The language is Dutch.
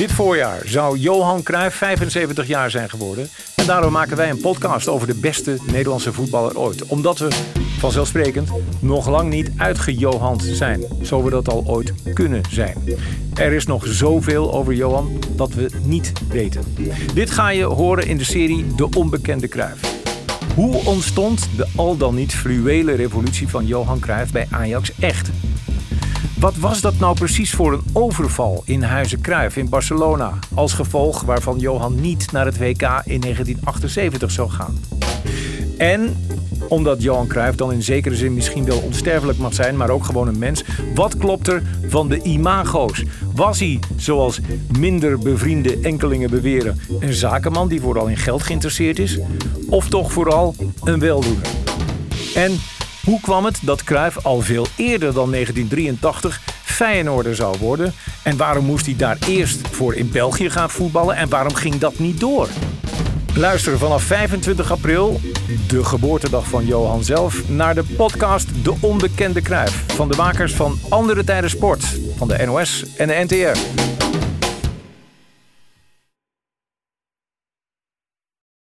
Dit voorjaar zou Johan Cruijff 75 jaar zijn geworden. En daarom maken wij een podcast over de beste Nederlandse voetballer ooit. Omdat we, vanzelfsprekend, nog lang niet uitgejohand zijn. Zo we dat al ooit kunnen zijn. Er is nog zoveel over Johan dat we niet weten. Dit ga je horen in de serie De Onbekende Cruijff. Hoe ontstond de al dan niet fluwele revolutie van Johan Cruijff bij Ajax echt? Wat was dat nou precies voor een overval in Huizen Cruijff in Barcelona, als gevolg waarvan Johan niet naar het WK in 1978 zou gaan? En omdat Johan Cruijff dan in zekere zin misschien wel onsterfelijk mag zijn, maar ook gewoon een mens. Wat klopt er van de imago's? Was hij, zoals minder bevriende enkelingen beweren, een zakenman die vooral in geld geïnteresseerd is? Of toch vooral een weldoener? En hoe kwam het dat Cruijff al veel eerder dan 1983 Feyenoorder zou worden? En waarom moest hij daar eerst voor in België gaan voetballen en waarom ging dat niet door? Luister vanaf 25 april, de geboortedag van Johan zelf, naar de podcast De Onbekende Cruijff van de makers van Andere Tijden Sport van de NOS en de NTR.